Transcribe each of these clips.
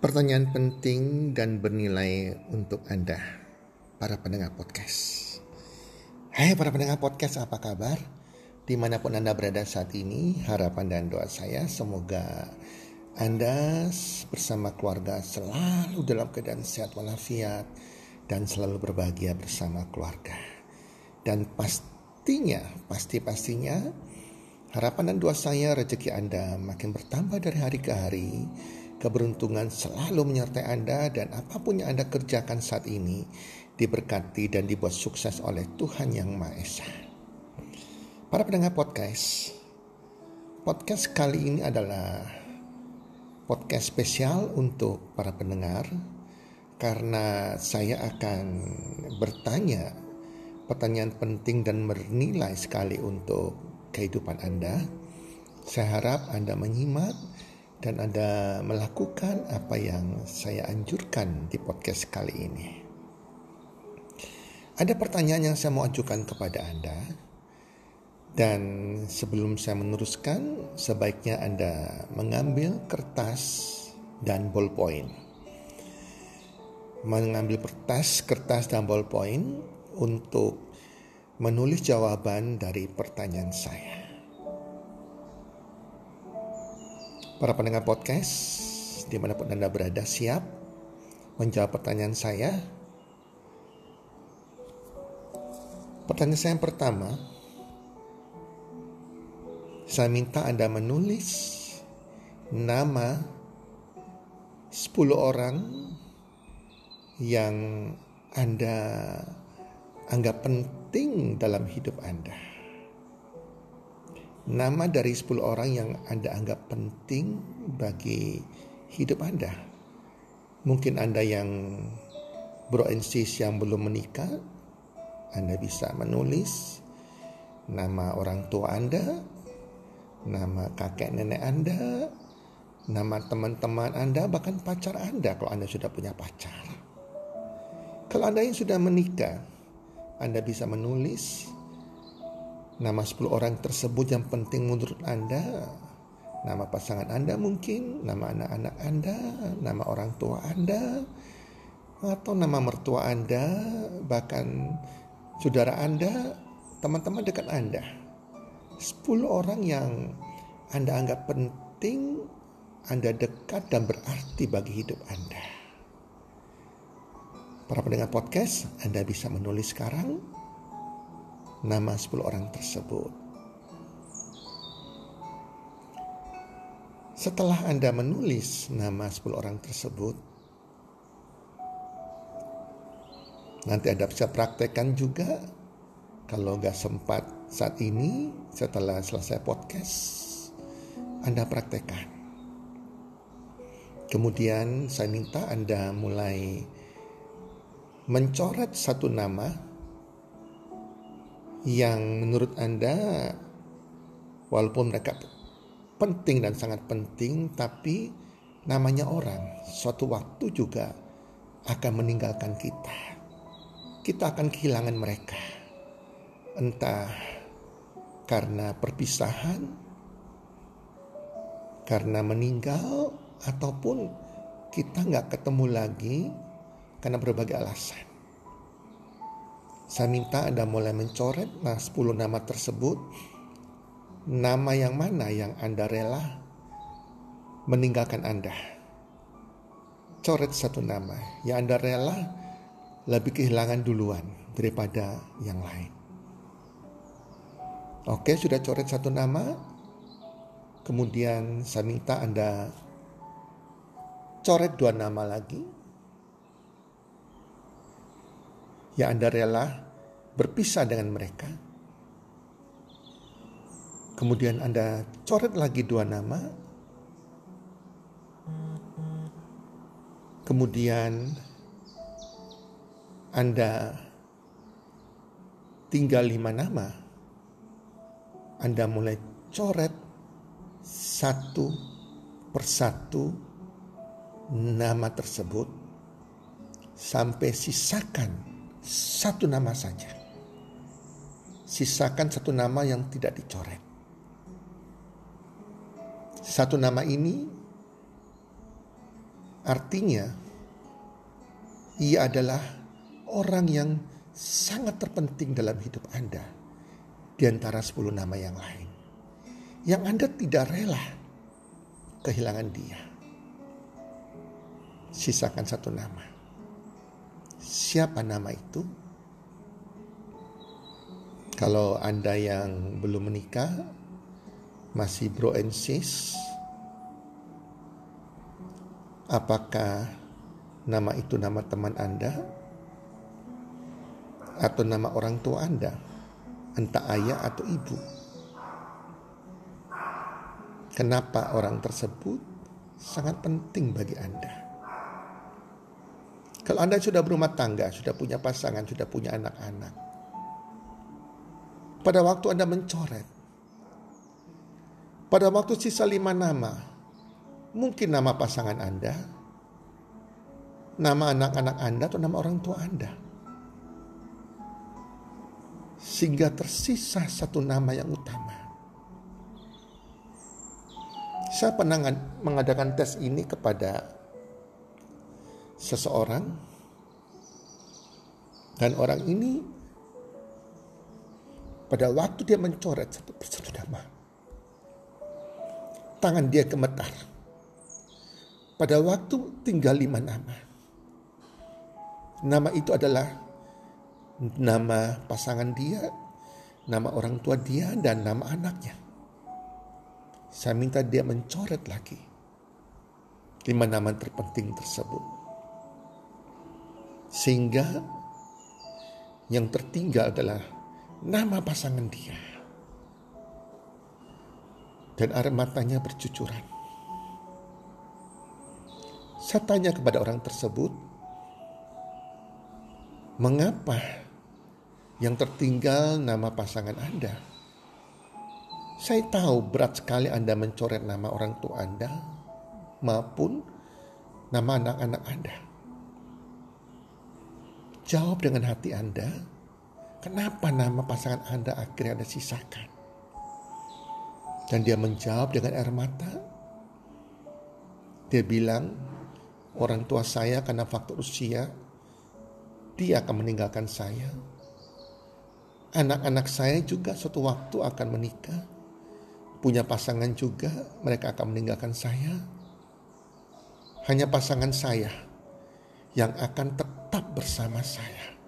Pertanyaan penting dan bernilai untuk Anda, para pendengar podcast. Hai para pendengar podcast, apa kabar? Di mana pun Anda berada saat ini, harapan dan doa saya semoga Anda bersama keluarga selalu dalam keadaan sehat walafiat dan selalu berbahagia bersama keluarga. Dan pastinya, pasti-pastinya harapan dan doa saya rezeki Anda makin bertambah dari hari ke hari Keberuntungan selalu menyertai Anda dan apa pun yang Anda kerjakan saat ini diberkati dan dibuat sukses oleh Tuhan Yang Maha Esa. Para pendengar podcast, podcast kali ini adalah podcast spesial untuk para pendengar karena saya akan bertanya pertanyaan penting dan bernilai sekali untuk kehidupan Anda. Saya harap Anda menyimak dan Anda melakukan apa yang saya anjurkan di podcast kali ini. Ada pertanyaan yang saya mau ajukan kepada Anda. Dan sebelum saya meneruskan, sebaiknya Anda mengambil kertas dan ballpoint. Mengambil kertas, kertas dan ballpoint untuk menulis jawaban dari pertanyaan saya. Para pendengar podcast, di mana pun Anda berada, siap menjawab pertanyaan saya? Pertanyaan saya yang pertama, saya minta Anda menulis nama 10 orang yang Anda anggap penting dalam hidup Anda nama dari 10 orang yang Anda anggap penting bagi hidup Anda. Mungkin Anda yang bro and sis yang belum menikah, Anda bisa menulis nama orang tua Anda, nama kakek nenek Anda, nama teman-teman Anda, bahkan pacar Anda kalau Anda sudah punya pacar. Kalau Anda yang sudah menikah, Anda bisa menulis Nama 10 orang tersebut yang penting menurut Anda. Nama pasangan Anda mungkin, nama anak-anak Anda, nama orang tua Anda, atau nama mertua Anda, bahkan saudara Anda, teman-teman dekat Anda. 10 orang yang Anda anggap penting, Anda dekat dan berarti bagi hidup Anda. Para pendengar podcast, Anda bisa menulis sekarang nama 10 orang tersebut. Setelah Anda menulis nama 10 orang tersebut, nanti Anda bisa praktekkan juga kalau nggak sempat saat ini setelah selesai podcast, Anda praktekkan. Kemudian saya minta Anda mulai mencoret satu nama yang menurut Anda walaupun mereka penting dan sangat penting tapi namanya orang suatu waktu juga akan meninggalkan kita. Kita akan kehilangan mereka. Entah karena perpisahan, karena meninggal, ataupun kita nggak ketemu lagi karena berbagai alasan. Saya minta Anda mulai mencoret nah 10 nama tersebut. Nama yang mana yang Anda rela meninggalkan Anda. Coret satu nama yang Anda rela lebih kehilangan duluan daripada yang lain. Oke, sudah coret satu nama. Kemudian saya minta Anda coret dua nama lagi yang Anda rela berpisah dengan mereka. Kemudian Anda coret lagi dua nama. Kemudian Anda tinggal lima nama. Anda mulai coret satu persatu nama tersebut sampai sisakan satu nama saja. Sisakan satu nama yang tidak dicoret. Satu nama ini Artinya, ia adalah orang yang sangat terpenting dalam hidup Anda di antara 10 nama yang lain. Yang Anda tidak rela kehilangan dia. Sisakan satu nama. Siapa nama itu? Kalau Anda yang belum menikah, masih bro and sis, apakah nama itu nama teman Anda atau nama orang tua Anda, entah ayah atau ibu. Kenapa orang tersebut sangat penting bagi Anda? Kalau Anda sudah berumah tangga, sudah punya pasangan, sudah punya anak-anak, pada waktu Anda mencoret, pada waktu sisa lima nama, mungkin nama pasangan Anda, nama anak-anak Anda, atau nama orang tua Anda. Sehingga tersisa satu nama yang utama. Saya pernah mengadakan tes ini kepada seseorang dan orang ini pada waktu dia mencoret satu persatu nama tangan dia gemetar. Pada waktu tinggal lima nama nama itu adalah nama pasangan dia nama orang tua dia dan nama anaknya. Saya minta dia mencoret lagi lima nama terpenting tersebut sehingga yang tertinggal adalah nama pasangan dia. Dan air matanya bercucuran. Saya tanya kepada orang tersebut, mengapa yang tertinggal nama pasangan Anda? Saya tahu berat sekali Anda mencoret nama orang tua Anda maupun nama anak-anak Anda. Jawab dengan hati Anda, kenapa nama pasangan Anda akhirnya Anda sisakan? Dan dia menjawab dengan air mata. Dia bilang, orang tua saya karena faktor usia, dia akan meninggalkan saya. Anak-anak saya juga suatu waktu akan menikah. Punya pasangan juga, mereka akan meninggalkan saya. Hanya pasangan saya yang akan tetap bersama saya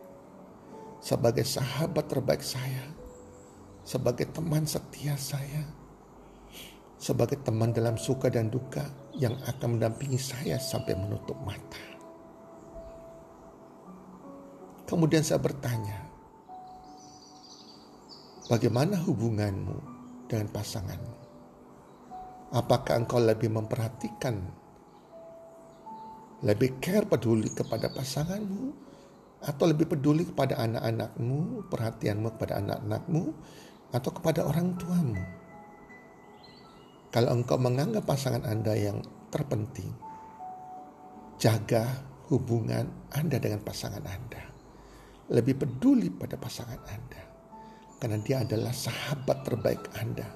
sebagai sahabat terbaik saya, sebagai teman setia saya, sebagai teman dalam suka dan duka yang akan mendampingi saya sampai menutup mata. Kemudian saya bertanya, bagaimana hubunganmu dengan pasanganmu? Apakah engkau lebih memperhatikan lebih care peduli kepada pasanganmu atau lebih peduli kepada anak-anakmu, perhatianmu kepada anak-anakmu atau kepada orang tuamu. Kalau engkau menganggap pasangan Anda yang terpenting, jaga hubungan Anda dengan pasangan Anda. Lebih peduli pada pasangan Anda. Karena dia adalah sahabat terbaik Anda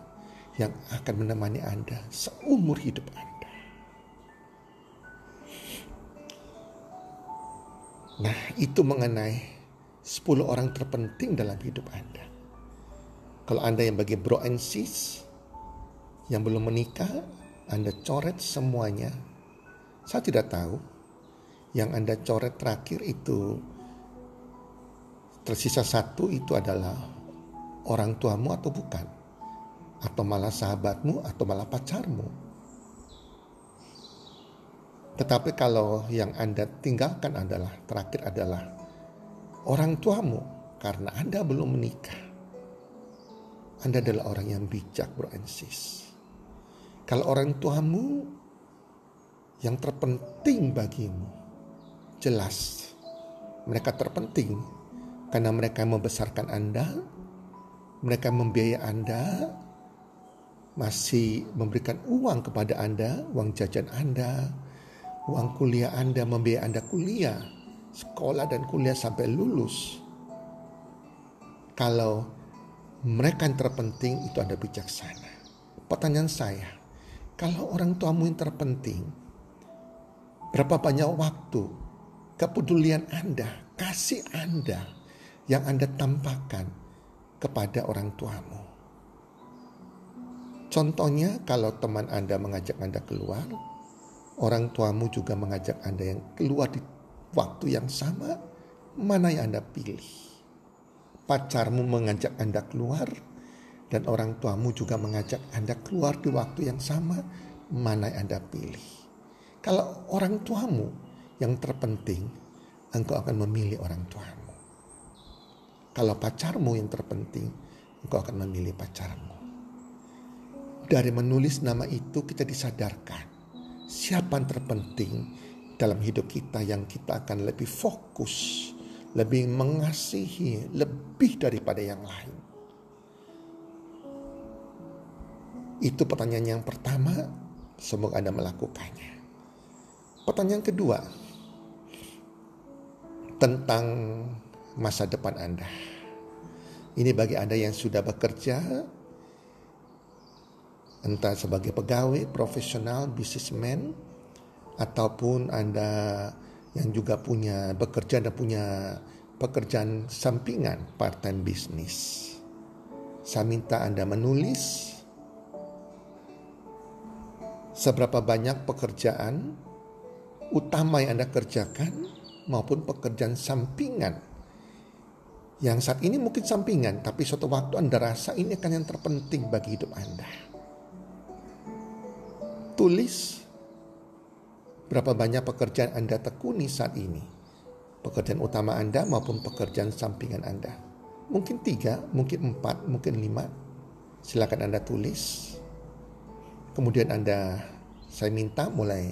yang akan menemani Anda seumur hidup Anda. Nah, itu mengenai 10 orang terpenting dalam hidup Anda. Kalau Anda yang bagi bro and sis, yang belum menikah, Anda coret semuanya. Saya tidak tahu yang Anda coret terakhir itu tersisa satu itu adalah orang tuamu atau bukan. Atau malah sahabatmu atau malah pacarmu. Tetapi kalau yang Anda tinggalkan adalah terakhir adalah orang tuamu karena Anda belum menikah. Anda adalah orang yang bijak bro and. Kalau orang tuamu yang terpenting bagimu jelas mereka terpenting karena mereka membesarkan Anda, mereka membiayai Anda, masih memberikan uang kepada Anda, uang jajan Anda, uang kuliah Anda membiayai Anda kuliah, sekolah dan kuliah sampai lulus. Kalau mereka yang terpenting itu Anda bijaksana. Pertanyaan saya, kalau orang tuamu yang terpenting, Berapa banyak waktu, kepedulian Anda, kasih Anda yang Anda tampakkan kepada orang tuamu. Contohnya kalau teman Anda mengajak Anda keluar, orang tuamu juga mengajak Anda yang keluar di waktu yang sama, mana yang Anda pilih? Pacarmu mengajak Anda keluar, dan orang tuamu juga mengajak Anda keluar di waktu yang sama, mana yang Anda pilih? Kalau orang tuamu yang terpenting, engkau akan memilih orang tuamu. Kalau pacarmu yang terpenting, engkau akan memilih pacarmu. Dari menulis nama itu kita disadarkan siapa yang terpenting dalam hidup kita yang kita akan lebih fokus, lebih mengasihi, lebih daripada yang lain. Itu pertanyaan yang pertama, semoga Anda melakukannya. Pertanyaan kedua, tentang masa depan Anda. Ini bagi Anda yang sudah bekerja entah sebagai pegawai, profesional, bisnismen, ataupun Anda yang juga punya bekerja dan punya pekerjaan sampingan part-time bisnis. Saya minta Anda menulis seberapa banyak pekerjaan utama yang Anda kerjakan maupun pekerjaan sampingan yang saat ini mungkin sampingan, tapi suatu waktu Anda rasa ini akan yang terpenting bagi hidup Anda tulis berapa banyak pekerjaan Anda tekuni saat ini. Pekerjaan utama Anda maupun pekerjaan sampingan Anda. Mungkin tiga, mungkin empat, mungkin lima. Silakan Anda tulis. Kemudian Anda, saya minta mulai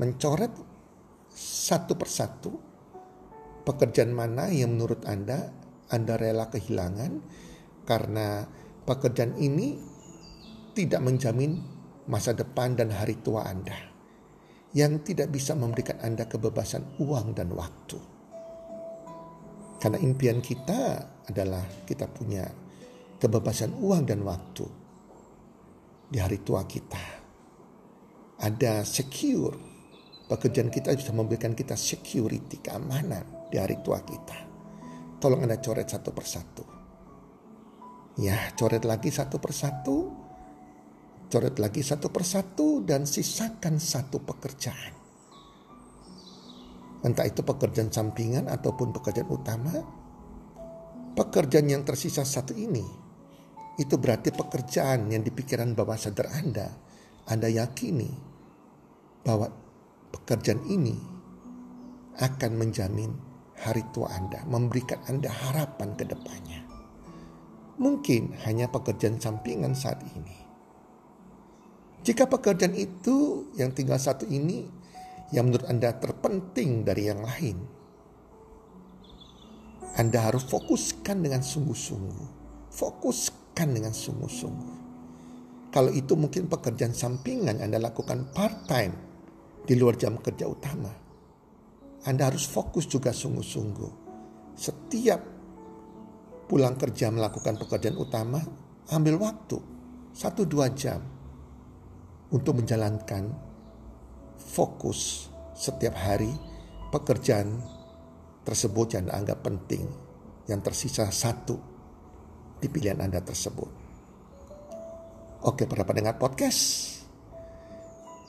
mencoret satu persatu pekerjaan mana yang menurut Anda Anda rela kehilangan karena pekerjaan ini tidak menjamin masa depan dan hari tua Anda yang tidak bisa memberikan Anda kebebasan uang dan waktu. Karena impian kita adalah kita punya kebebasan uang dan waktu di hari tua kita. Ada secure, pekerjaan kita bisa memberikan kita security, keamanan di hari tua kita. Tolong Anda coret satu persatu. Ya, coret lagi satu persatu Coret lagi satu persatu dan sisakan satu pekerjaan. Entah itu pekerjaan sampingan ataupun pekerjaan utama. Pekerjaan yang tersisa satu ini, itu berarti pekerjaan yang di pikiran bawah sadar Anda. Anda yakini bahwa pekerjaan ini akan menjamin hari tua Anda, memberikan Anda harapan ke depannya. Mungkin hanya pekerjaan sampingan saat ini jika pekerjaan itu yang tinggal satu ini yang menurut Anda terpenting dari yang lain, Anda harus fokuskan dengan sungguh-sungguh. Fokuskan dengan sungguh-sungguh. Kalau itu mungkin pekerjaan sampingan Anda lakukan part-time di luar jam kerja utama. Anda harus fokus juga sungguh-sungguh. Setiap pulang kerja melakukan pekerjaan utama, ambil waktu satu dua jam untuk menjalankan fokus setiap hari pekerjaan tersebut yang dianggap penting yang tersisa satu di pilihan Anda tersebut. Oke, para pendengar podcast.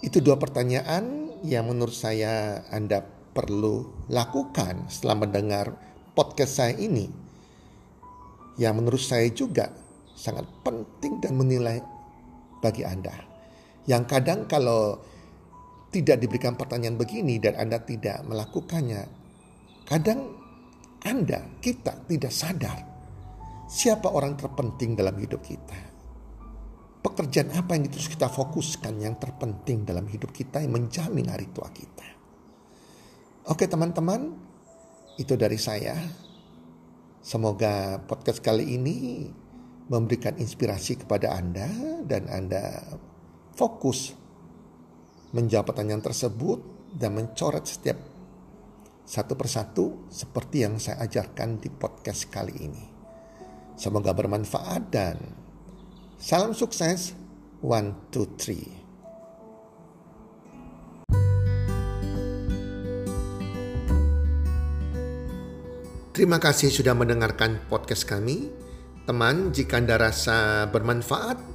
Itu dua pertanyaan yang menurut saya Anda perlu lakukan setelah mendengar podcast saya ini. Yang menurut saya juga sangat penting dan menilai bagi Anda. Yang kadang kalau tidak diberikan pertanyaan begini dan Anda tidak melakukannya, kadang Anda, kita tidak sadar siapa orang terpenting dalam hidup kita. Pekerjaan apa yang terus kita fokuskan yang terpenting dalam hidup kita yang menjamin hari tua kita. Oke teman-teman, itu dari saya. Semoga podcast kali ini memberikan inspirasi kepada Anda dan Anda fokus menjawab pertanyaan tersebut dan mencoret setiap satu persatu seperti yang saya ajarkan di podcast kali ini. Semoga bermanfaat dan salam sukses. One, two, three. Terima kasih sudah mendengarkan podcast kami. Teman, jika Anda rasa bermanfaat,